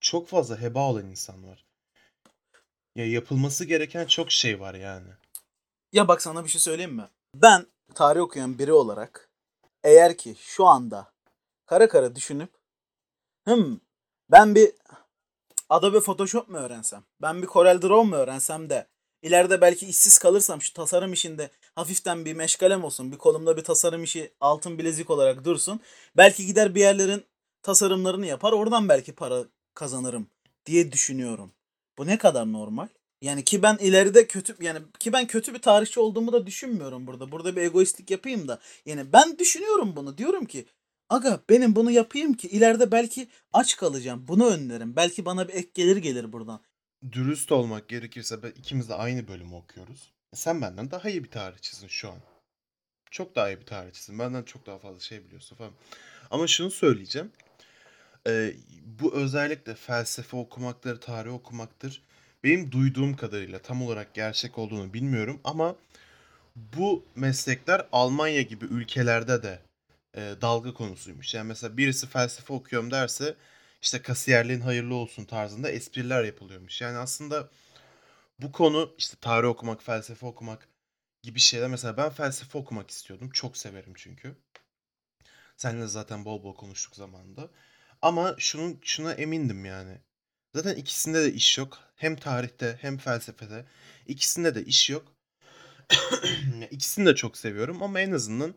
çok fazla heba olan insan var. Ya yapılması gereken çok şey var yani. Ya bak sana bir şey söyleyeyim mi? Ben tarih okuyan biri olarak eğer ki şu anda kara kara düşünüp hım ben bir Adobe Photoshop mu öğrensem? Ben bir Corel Draw mu öğrensem de ileride belki işsiz kalırsam şu tasarım işinde hafiften bir meşgalem olsun. Bir kolumda bir tasarım işi altın bilezik olarak dursun. Belki gider bir yerlerin tasarımlarını yapar oradan belki para kazanırım diye düşünüyorum. Bu ne kadar normal? Yani ki ben ileride kötü yani ki ben kötü bir tarihçi olduğumu da düşünmüyorum burada. Burada bir egoistlik yapayım da. Yani ben düşünüyorum bunu. Diyorum ki aga benim bunu yapayım ki ileride belki aç kalacağım. Bunu önlerim. Belki bana bir ek gelir gelir buradan. Dürüst olmak gerekirse ikimiz de aynı bölümü okuyoruz. Sen benden daha iyi bir tarihçisin şu an. Çok daha iyi bir tarihçisin. Benden çok daha fazla şey biliyorsun falan. Ama şunu söyleyeceğim. Ee, bu özellikle felsefe okumaktır, tarih okumaktır. Benim duyduğum kadarıyla tam olarak gerçek olduğunu bilmiyorum ama bu meslekler Almanya gibi ülkelerde de e, dalga konusuymuş. Yani mesela birisi felsefe okuyorum derse işte kasiyerliğin hayırlı olsun tarzında espriler yapılıyormuş. Yani aslında bu konu işte tarih okumak, felsefe okumak gibi şeyler. Mesela ben felsefe okumak istiyordum. Çok severim çünkü. Seninle zaten bol bol konuştuk zamanında. Ama şunun şuna emindim yani. Zaten ikisinde de iş yok. Hem tarihte hem felsefede. İkisinde de iş yok. İkisini de çok seviyorum ama en azından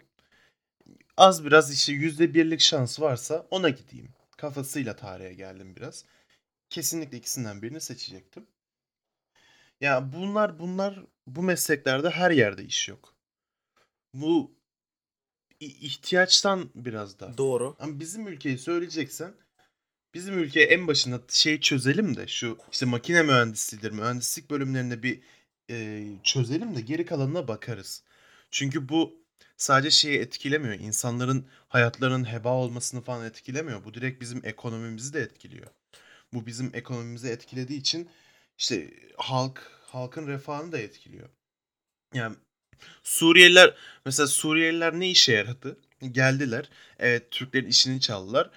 az biraz işte yüzde birlik şans varsa ona gideyim. Kafasıyla tarihe geldim biraz. Kesinlikle ikisinden birini seçecektim. Ya bunlar bunlar bu mesleklerde her yerde iş yok. Bu ihtiyaçtan biraz da. Doğru. Ama bizim ülkeyi söyleyeceksen bizim ülkeye en başında şey çözelim de şu işte makine mühendisliğidir, mühendislik bölümlerinde bir e, çözelim de geri kalanına bakarız. Çünkü bu sadece şeyi etkilemiyor. İnsanların hayatlarının heba olmasını falan etkilemiyor. Bu direkt bizim ekonomimizi de etkiliyor. Bu bizim ekonomimizi etkilediği için işte halk halkın refahını da etkiliyor. Yani Suriyeliler mesela Suriyeliler ne işe yaradı? Geldiler. Evet Türklerin işini çaldılar.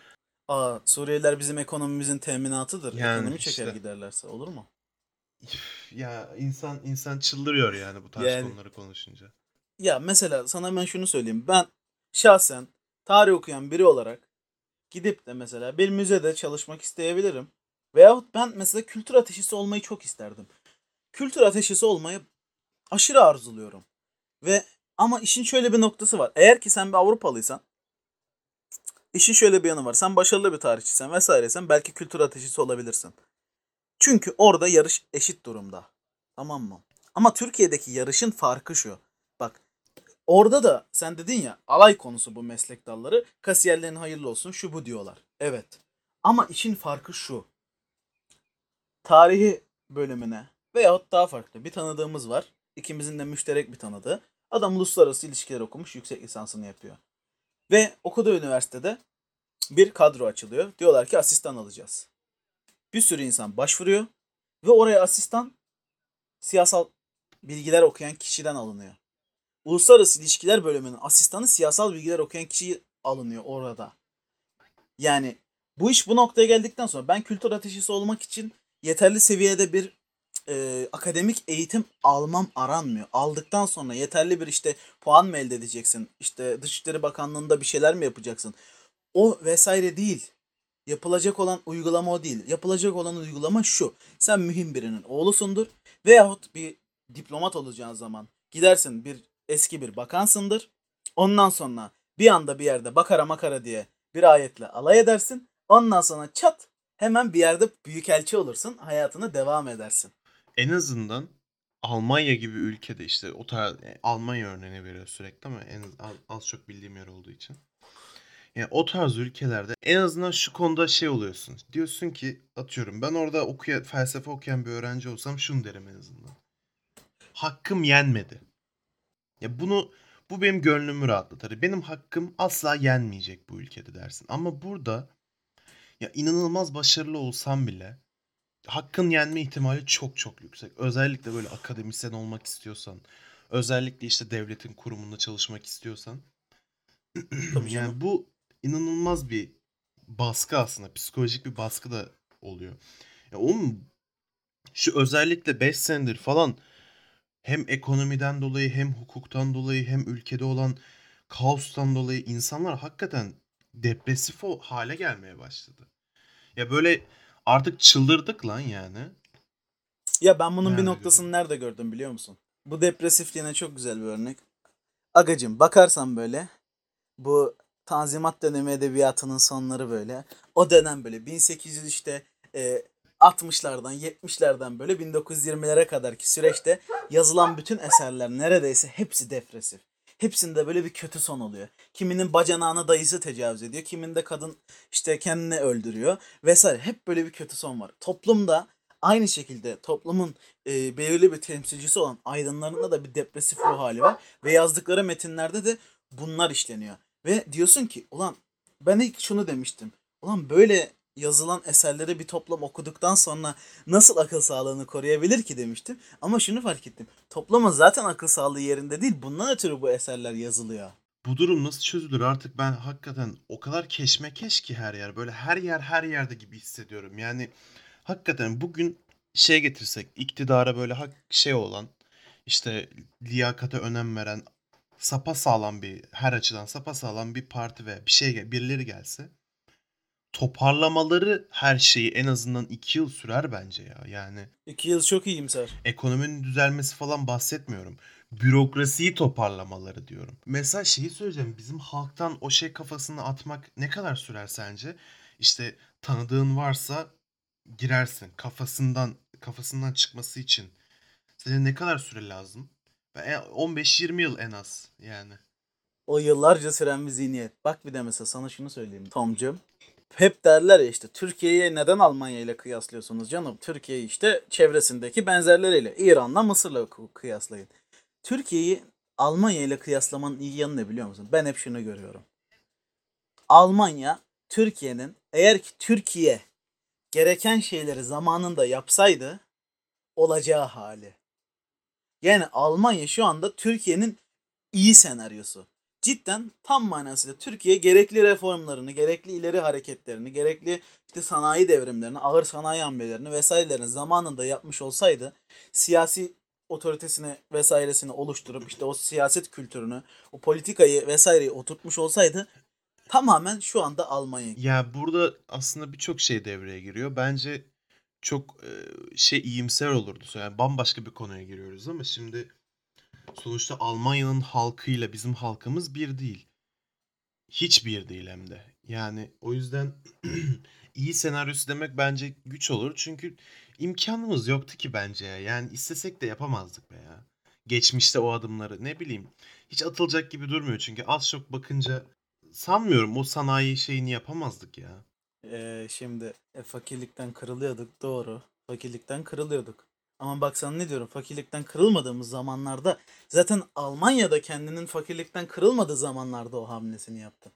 Aa Suriyeliler bizim ekonomimizin teminatıdır. Yani Ekonomi çeker işte. giderlerse olur mu? Ya insan insan çıldırıyor yani bu tarz Yani- konuları konuşunca. Ya mesela sana ben şunu söyleyeyim. Ben şahsen tarih okuyan biri olarak gidip de mesela bir müzede çalışmak isteyebilirim. Veyahut ben mesela kültür ateşisi olmayı çok isterdim. Kültür ateşisi olmayı aşırı arzuluyorum. Ve ama işin şöyle bir noktası var. Eğer ki sen bir Avrupalıysan işin şöyle bir yanı var. Sen başarılı bir tarihçisen vesairesen belki kültür ateşisi olabilirsin. Çünkü orada yarış eşit durumda. Tamam mı? Ama Türkiye'deki yarışın farkı şu. Bak orada da sen dedin ya alay konusu bu meslek dalları. Kasiyerlerin hayırlı olsun şu bu diyorlar. Evet. Ama işin farkı şu. Tarihi bölümüne veyahut daha farklı bir tanıdığımız var. İkimizin de müşterek bir tanıdığı. Adam uluslararası ilişkiler okumuş yüksek lisansını yapıyor. Ve okuduğu üniversitede bir kadro açılıyor. Diyorlar ki asistan alacağız. Bir sürü insan başvuruyor ve oraya asistan siyasal bilgiler okuyan kişiden alınıyor. Uluslararası ilişkiler bölümünün asistanı siyasal bilgiler okuyan kişi alınıyor orada. Yani bu iş bu noktaya geldikten sonra ben kültür ateşisi olmak için yeterli seviyede bir e, akademik eğitim almam aranmıyor. Aldıktan sonra yeterli bir işte puan mı elde edeceksin? İşte Dışişleri Bakanlığı'nda bir şeyler mi yapacaksın? O vesaire değil. Yapılacak olan uygulama o değil. Yapılacak olan uygulama şu. Sen mühim birinin oğlusundur. Veyahut bir diplomat olacağın zaman gidersin bir eski bir bakansındır. Ondan sonra bir anda bir yerde bakara makara diye bir ayetle alay edersin. Ondan sonra çat hemen bir yerde büyükelçi olursun. Hayatına devam edersin. En azından Almanya gibi ülkede işte o tarz yani Almanya örneğini veriyor sürekli ama en az, az çok bildiğim yer olduğu için. Yani o tarz ülkelerde en azından şu konuda şey oluyorsun. Diyorsun ki atıyorum ben orada okuya, felsefe okuyan bir öğrenci olsam şunu derim en azından. Hakkım yenmedi. Ya bunu bu benim gönlümü rahatlatır. Benim hakkım asla yenmeyecek bu ülkede dersin. Ama burada ya inanılmaz başarılı olsam bile hakkın yenme ihtimali çok çok yüksek. Özellikle böyle akademisyen olmak istiyorsan, özellikle işte devletin kurumunda çalışmak istiyorsan Tabii canım. yani bu inanılmaz bir baskı aslında. Psikolojik bir baskı da oluyor. Ya onun şu özellikle 5 senedir falan hem ekonomiden dolayı hem hukuktan dolayı hem ülkede olan kaostan dolayı insanlar hakikaten depresif o hale gelmeye başladı. Ya böyle artık çıldırdık lan yani. Ya ben bunun bir Nerede noktasını nerede gördüm biliyor musun? Bu depresifliğine çok güzel bir örnek. Agacım bakarsan böyle bu Tanzimat dönemi edebiyatının sonları böyle. O dönem böyle 1800 işte e, 60'lardan 70'lerden böyle 1920'lere kadarki süreçte yazılan bütün eserler neredeyse hepsi depresif. Hepsinde böyle bir kötü son oluyor. Kiminin bacanağına dayısı tecavüz ediyor. Kiminde kadın işte kendini öldürüyor vesaire. Hep böyle bir kötü son var. Toplumda aynı şekilde toplumun e, belirli bir temsilcisi olan aydınlarında da bir depresif ruh hali var. Ve yazdıkları metinlerde de bunlar işleniyor. Ve diyorsun ki ulan ben ilk şunu demiştim. Ulan böyle yazılan eserleri bir toplum okuduktan sonra nasıl akıl sağlığını koruyabilir ki demiştim. Ama şunu fark ettim. Toplumun zaten akıl sağlığı yerinde değil. Bundan ötürü bu eserler yazılıyor. Bu durum nasıl çözülür artık ben hakikaten o kadar keşmekeş ki her yer. Böyle her yer her yerde gibi hissediyorum. Yani hakikaten bugün şey getirsek iktidara böyle hak şey olan işte liyakata önem veren sapa sağlam bir her açıdan sapa sağlam bir parti ve bir şey birileri gelse toparlamaları her şeyi en azından iki yıl sürer bence ya. Yani İki yıl çok iyimser. ekonominin düzelmesi falan bahsetmiyorum. Bürokrasiyi toparlamaları diyorum. Mesela şeyi söyleyeceğim. Bizim halktan o şey kafasını atmak ne kadar sürer sence? İşte tanıdığın varsa girersin. Kafasından kafasından çıkması için. Sence ne kadar süre lazım? Ben en- 15-20 yıl en az yani. O yıllarca süren bir zihniyet. Bak bir de mesela sana şunu söyleyeyim Tomcum. Hep derler ya işte Türkiye'yi neden Almanya ile kıyaslıyorsunuz canım? Türkiye'yi işte çevresindeki benzerleriyle. İran'la Mısır'la kı- kıyaslayın. Türkiye'yi Almanya ile kıyaslamanın iyi yanı ne biliyor musun? Ben hep şunu görüyorum. Almanya Türkiye'nin eğer ki Türkiye gereken şeyleri zamanında yapsaydı olacağı hali. Yani Almanya şu anda Türkiye'nin iyi senaryosu. Cidden tam manasıyla Türkiye gerekli reformlarını, gerekli ileri hareketlerini, gerekli işte sanayi devrimlerini, ağır sanayi hamlelerini vesairelerini zamanında yapmış olsaydı siyasi otoritesini vesairesini oluşturup işte o siyaset kültürünü, o politikayı vesaireyi oturtmuş olsaydı tamamen şu anda Almanya. Ya burada aslında birçok şey devreye giriyor. Bence çok şey iyimser olurdu. Yani bambaşka bir konuya giriyoruz ama şimdi sonuçta Almanya'nın halkıyla bizim halkımız bir değil. Hiç bir değil hem de. Yani o yüzden iyi senaryosu demek bence güç olur. Çünkü imkanımız yoktu ki bence. ya. Yani istesek de yapamazdık be ya. Geçmişte o adımları ne bileyim. Hiç atılacak gibi durmuyor çünkü az çok bakınca sanmıyorum o sanayi şeyini yapamazdık ya. Ee, şimdi e, fakirlikten kırılıyorduk doğru. Fakirlikten kırılıyorduk. Ama bak sana ne diyorum fakirlikten kırılmadığımız zamanlarda zaten Almanya'da kendinin fakirlikten kırılmadığı zamanlarda o hamlesini yaptı.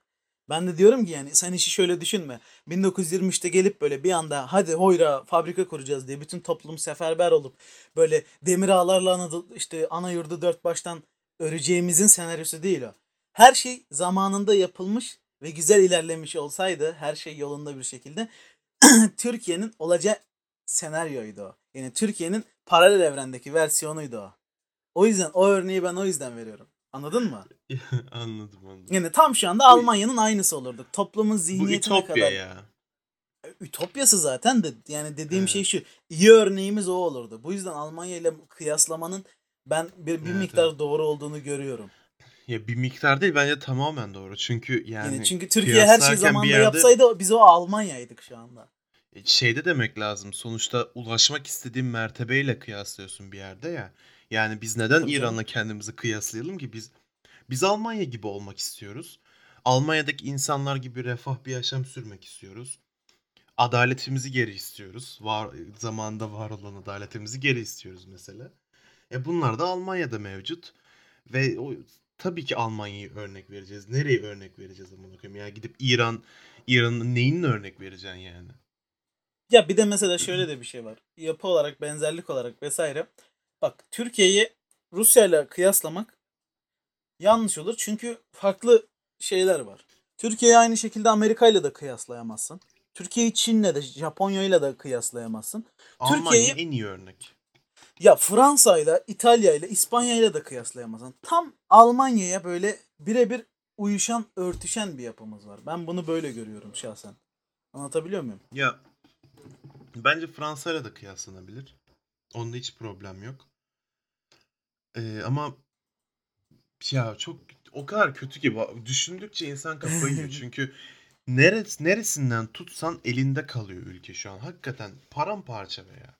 Ben de diyorum ki yani sen işi şöyle düşünme. 1923'te gelip böyle bir anda hadi hoyra fabrika kuracağız diye bütün toplum seferber olup böyle demir ağlarla işte ana yurdu dört baştan öreceğimizin senaryosu değil o. Her şey zamanında yapılmış ve güzel ilerlemiş olsaydı her şey yolunda bir şekilde Türkiye'nin olacağı senaryoydu o. Yani Türkiye'nin paralel evrendeki versiyonuydu o. O yüzden o örneği ben o yüzden veriyorum. Anladın mı? anladım anladım. Yani tam şu anda Bu- Almanya'nın aynısı olurduk. Toplumun Bu zihniyetine ütopya kadar. ya. Ütopyası zaten de yani dediğim Evet. şey şu. İyi örneğimiz o olurdu. Bu yüzden Almanya ile kıyaslamanın ben bir, bir Evet, miktar evet. doğru olduğunu görüyorum. Ya bir miktar değil bence tamamen doğru. Çünkü yani, Yani çünkü Türkiye her bir zamanında yerde- yapsaydı biz o Almanya'ydık şu anda. E, şeyde demek lazım. Sonuçta ulaşmak istediğin mertebeyle kıyaslıyorsun bir yerde ya. Yani biz neden. İran'la kendimizi kıyaslayalım ki? Biz biz Almanya gibi olmak istiyoruz. Almanya'daki insanlar gibi refah bir yaşam sürmek istiyoruz. Adaletimizi geri istiyoruz. Var zamanında var olan adaletimizi geri istiyoruz mesela. E bunlar da Almanya'da mevcut. Ve o tabii ki Almanya'yı örnek vereceğiz. Nereye örnek vereceğiz amına koyayım? Ya gidip İran İran'ın neyini örnek vereceksin yani? Ya bir de mesela şöyle de bir şey var. Yapı olarak, benzerlik olarak vesaire. Bak Türkiye'yi Rusya ile kıyaslamak yanlış olur. Çünkü farklı şeyler var. Türkiye'yi aynı şekilde Amerika ile de kıyaslayamazsın. Türkiye'yi Çin'le de Japonya ile de kıyaslayamazsın. Türkiye'yi- en iyi örnek. Ya Fransa ile İtalya ile İspanya ile de kıyaslayamazsın. Tam Almanya'ya böyle birebir uyuşan, örtüşen bir yapımız var. Ben bunu böyle görüyorum şahsen. Anlatabiliyor muyum? Ya bence Fransa'yla da kıyaslanabilir. Onda hiç problem yok. Ee, ama ya çok o kadar kötü ki düşündükçe insan kafayı yiyor. Çünkü neres, neresinden tutsan elinde kalıyor ülke şu an. Hakikaten paramparça be ya.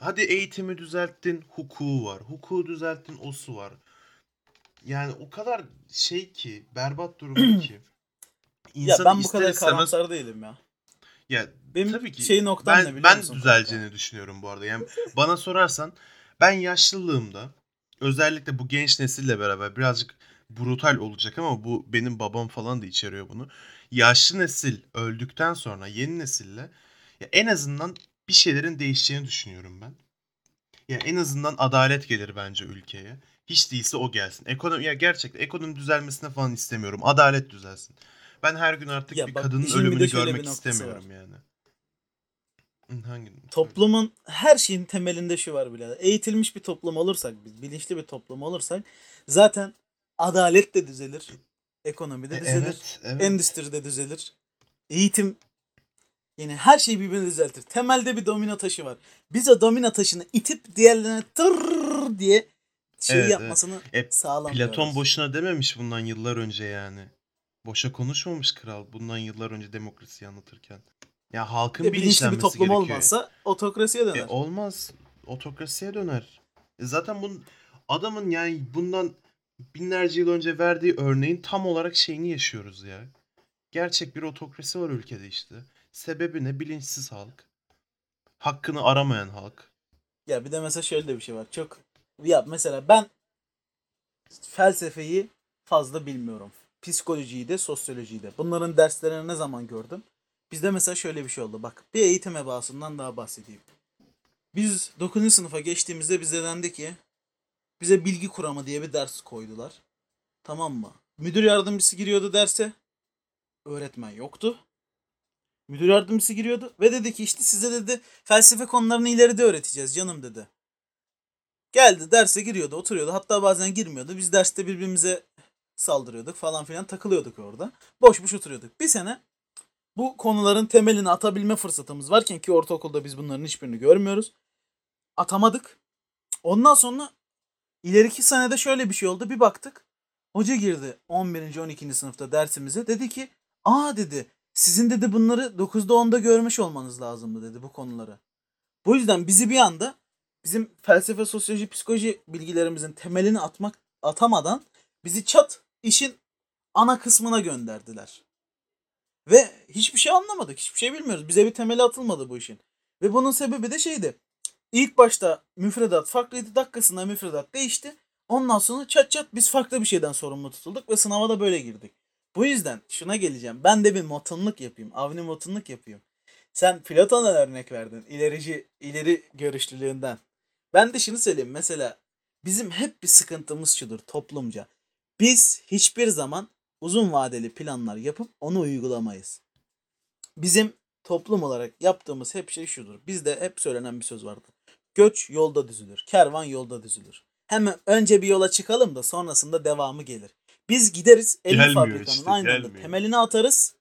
Hadi eğitimi düzelttin, hukuku var. Hukuku düzelttin, osu var. Yani o kadar şey ki, berbat durumda ki. ya İnsanı ben bu kadar istemez- karamsar değilim ya. Ya Benim tabii ki şey noktam ben ben düzeleceğini düşünüyorum bu arada. Yani bana sorarsan ben yaşlılığımda özellikle bu genç nesille beraber birazcık brutal olacak ama bu benim babam falan da içeriyor bunu. Yaşlı nesil öldükten sonra yeni nesille ya en azından bir şeylerin değişeceğini düşünüyorum ben. Ya en azından adalet gelir bence ülkeye. Hiç değilse o gelsin. Ekonomi ya gerçekten ekonomi düzelmesine falan istemiyorum. Adalet düzelsin. Ben her gün artık Ya bir bak, kadının bir ölümünü bir görmek noktası istemiyorum yani. Hı, Hangi? Toplumun her şeyin temelinde şu var birader. Eğitilmiş bir toplum olursak biz, bilinçli bir toplum olursak zaten adalet de düzelir. Ekonomi de E, düzelir. Evet, evet. Endüstri de düzelir. Eğitim yani her şey birbirini düzeltir. Temelde bir domino taşı var. Biz o domino taşını itip diğerlerine tır diye şey Evet, yapmasını E, sağlam. Platon boşuna dememiş bundan yıllar önce yani. Boşa konuşmamış kral bundan yıllar önce demokrasiyi anlatırken. Ya halkın bilinçli bir toplum gerekiyor. olmazsa otokrasiye döner. E, olmaz. Otokrasiye döner. E, zaten bunun adamın yani bundan binlerce yıl önce verdiği örneğin tam olarak şeyini yaşıyoruz ya. Gerçek bir otokrasi var ülkede işte. Sebebi ne? Bilinçsiz halk. Hakkını aramayan halk. Ya bir de mesela şöyle de bir şey var. Çok ya mesela ben felsefeyi fazla bilmiyorum. Psikolojiyi de, sosyolojiyi de. Bunların derslerini ne zaman gördüm? Bizde mesela şöyle bir şey oldu. Bak bir eğitim ebasından daha bahsedeyim. Biz 9. sınıfa geçtiğimizde bize dendi ki bize bilgi kuramı diye bir ders koydular. Tamam mı? Müdür yardımcısı giriyordu derse. Öğretmen yoktu. Müdür yardımcısı giriyordu ve dedi ki işte size dedi felsefe konularını ileride öğreteceğiz canım dedi. Geldi derse giriyordu oturuyordu hatta bazen girmiyordu. Biz derste birbirimize saldırıyorduk falan filan takılıyorduk orada. Boş boş oturuyorduk. Bir sene bu konuların temelini atabilme fırsatımız varken ki ortaokulda biz bunların hiçbirini görmüyoruz. Atamadık. Ondan sonra ileriki senede şöyle bir şey oldu. Bir baktık. Hoca girdi 11. 12. sınıfta dersimize. Dedi ki aa dedi sizin dedi bunları 9'da 10'da görmüş olmanız lazımdı dedi bu konuları. Bu yüzden bizi bir anda bizim felsefe, sosyoloji, psikoloji bilgilerimizin temelini atmak atamadan bizi çat işin ana kısmına gönderdiler. Ve hiçbir şey anlamadık. Hiçbir şey bilmiyoruz. Bize bir temeli atılmadı bu işin. Ve bunun sebebi de şeydi. İlk başta müfredat farklıydı. Dakikasında müfredat değişti. Ondan sonra çat çat biz farklı bir şeyden sorumlu tutulduk ve sınava da böyle girdik. Bu yüzden şuna geleceğim. Ben de bir motonluk yapayım. Avni motonluk yapayım. Sen Platon'dan örnek verdin. İlerici, ileri görüşlülüğünden. Ben de şunu söyleyeyim. Mesela bizim hep bir sıkıntımız şudur toplumca. Biz hiçbir zaman uzun vadeli planlar yapıp onu uygulamayız. Bizim toplum olarak yaptığımız hep şey şudur. Bizde hep söylenen bir söz vardır. Göç yolda düzülür. Kervan yolda düzülür. Hemen önce bir yola çıkalım da sonrasında devamı gelir. Biz gideriz 50 Gelmiyor fabrikanın işte, aynı anda temelini atarız.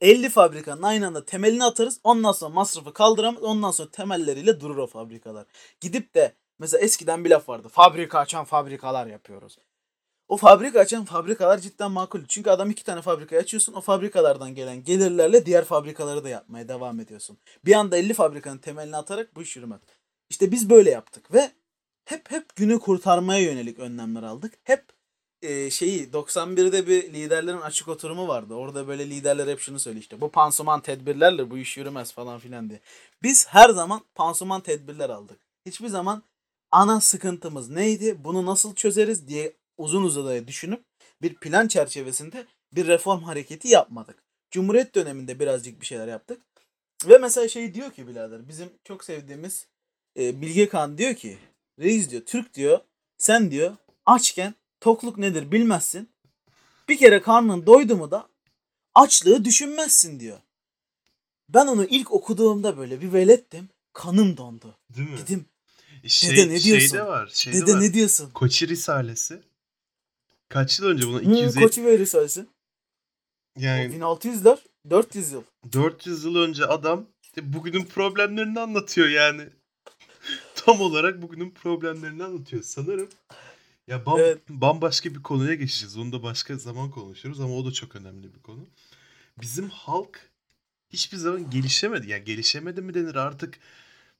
50 fabrikanın aynı anda temelini atarız. Ondan sonra masrafı kaldıramaz. Ondan sonra temelleriyle durur o fabrikalar. Gidip de mesela eskiden bir laf vardı. Fabrika açan fabrikalar yapıyoruz. O fabrika açan fabrikalar cidden makul. Çünkü adam iki tane fabrika açıyorsun. O fabrikalardan gelen gelirlerle diğer fabrikaları da yapmaya devam ediyorsun. Bir anda 50 fabrikanın temelini atarak bu iş yürümez. İşte biz böyle yaptık ve hep hep günü kurtarmaya yönelik önlemler aldık. Hep e, şeyi 91'de bir liderlerin açık oturumu vardı. Orada böyle liderler hep şunu söylüyor işte. Bu pansuman tedbirlerle bu iş yürümez falan filan diye. Biz her zaman pansuman tedbirler aldık. Hiçbir zaman ana sıkıntımız neydi? Bunu nasıl çözeriz diye uzun uzadıya düşünüp bir plan çerçevesinde bir reform hareketi yapmadık. Cumhuriyet döneminde birazcık bir şeyler yaptık. Ve mesela şey diyor ki birader bizim çok sevdiğimiz e, Bilge Kağan diyor ki reis diyor Türk diyor sen diyor açken tokluk nedir bilmezsin. Bir kere karnın doydu mu da açlığı düşünmezsin diyor. Ben onu ilk okuduğumda böyle bir velettim. Kanım dondu. Değil mi? Dedim Şey, Dede ne diyorsun? Şeyde var. Şeyde dede var. ne diyorsun? Koçi Risalesi. Kaç yıl önce buna? Hı, 250 Koçu ve Risalesi. yani 1600'ler 400 yıl. 400 yıl önce adam işte bugünün problemlerini anlatıyor yani. Tam olarak bugünün problemlerini anlatıyor sanırım. Ya bam- Evet. bambaşka bir konuya geçeceğiz. Onu da başka zaman konuşuruz ama o da çok önemli bir konu. Bizim halk hiçbir zaman gelişemedi. Yani gelişemedi mi denir artık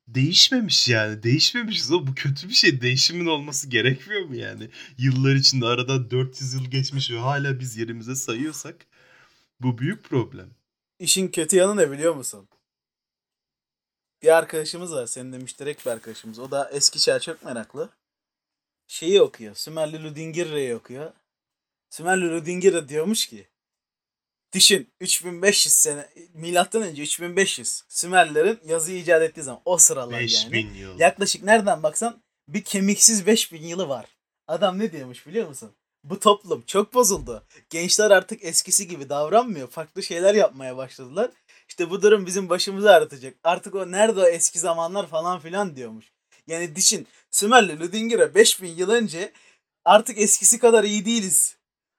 değişmemiş yani. Değişmemişiz o bu kötü bir şey. Değişimin olması gerekmiyor mu yani? Yıllar içinde aradan 400 yıl geçmiş ve hala biz yerimize sayıyorsak bu büyük problem. İşin kötü yanı ne biliyor musun? Bir arkadaşımız var. Senin de müşterek bir arkadaşımız. O da eski çağ çok meraklı. Şeyi okuyor. Sümerli Ludingirre'yi okuyor. Sümerli Ludingirre diyormuş ki Düşün 3500 sene milattan önce 3500 Sümerlerin yazı icat ettiği zaman o sıralar yani. 5000 yıl. Yaklaşık nereden baksan bir kemiksiz 5000 yılı var. Adam ne diyormuş biliyor musun? Bu toplum çok bozuldu. Gençler artık eskisi gibi davranmıyor. Farklı şeyler yapmaya başladılar. İşte bu durum bizim başımızı ağrıtacak. Artık o nerede o eski zamanlar falan filan diyormuş. Yani düşün Sümerli Ludingir'e 5000 yıl önce artık eskisi kadar iyi değiliz.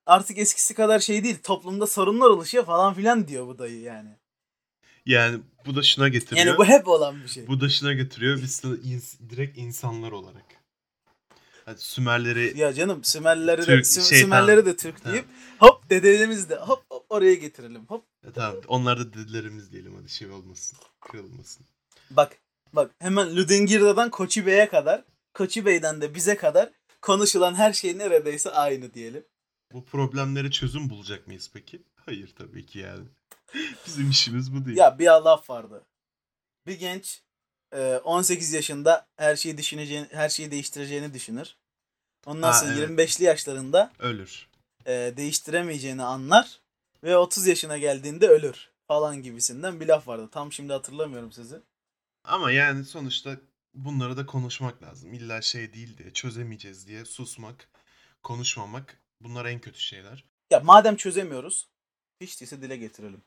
Artık eskisi kadar şey değil. Toplumda sorunlar oluşuyor falan filan diyor bu dayı yani. Yani bu da şuna getiriyor. Yani bu hep olan bir şey. Bu da şuna getiriyor. Biz de ins- direkt insanlar olarak. Hadi Sümerleri Ya canım Sümerleri de Türk- Sü- şey, Sümerleri de Türk deyip hop dedelerimiz de hop hop oraya getirelim. Hop E, tamam onlar da dedelerimiz diyelim hadi şey olmasın. Kırılmasın. bak bak hemen Ludingir'den Koçi Bey'e kadar Koçi Bey'den de bize kadar konuşulan her şey neredeyse aynı diyelim. Bu problemlere çözüm bulacak mıyız peki? Hayır tabii ki yani. Bizim işimiz bu değil. Ya bir laf vardı. Bir genç e, 18 yaşında her şeyi düşüneceğini, her şeyi değiştireceğini düşünür. Ondan Ha, sonra evet. 25'li yaşlarında Ölür. e, değiştiremeyeceğini anlar ve 30 yaşına geldiğinde ölür falan gibisinden bir laf vardı. Tam şimdi hatırlamıyorum sizi. Ama yani sonuçta bunları da konuşmak lazım. İlla şey değil diye çözemeyeceğiz diye susmak, konuşmamak bunlar en kötü şeyler. Ya madem çözemiyoruz hiç değilse dile getirelim.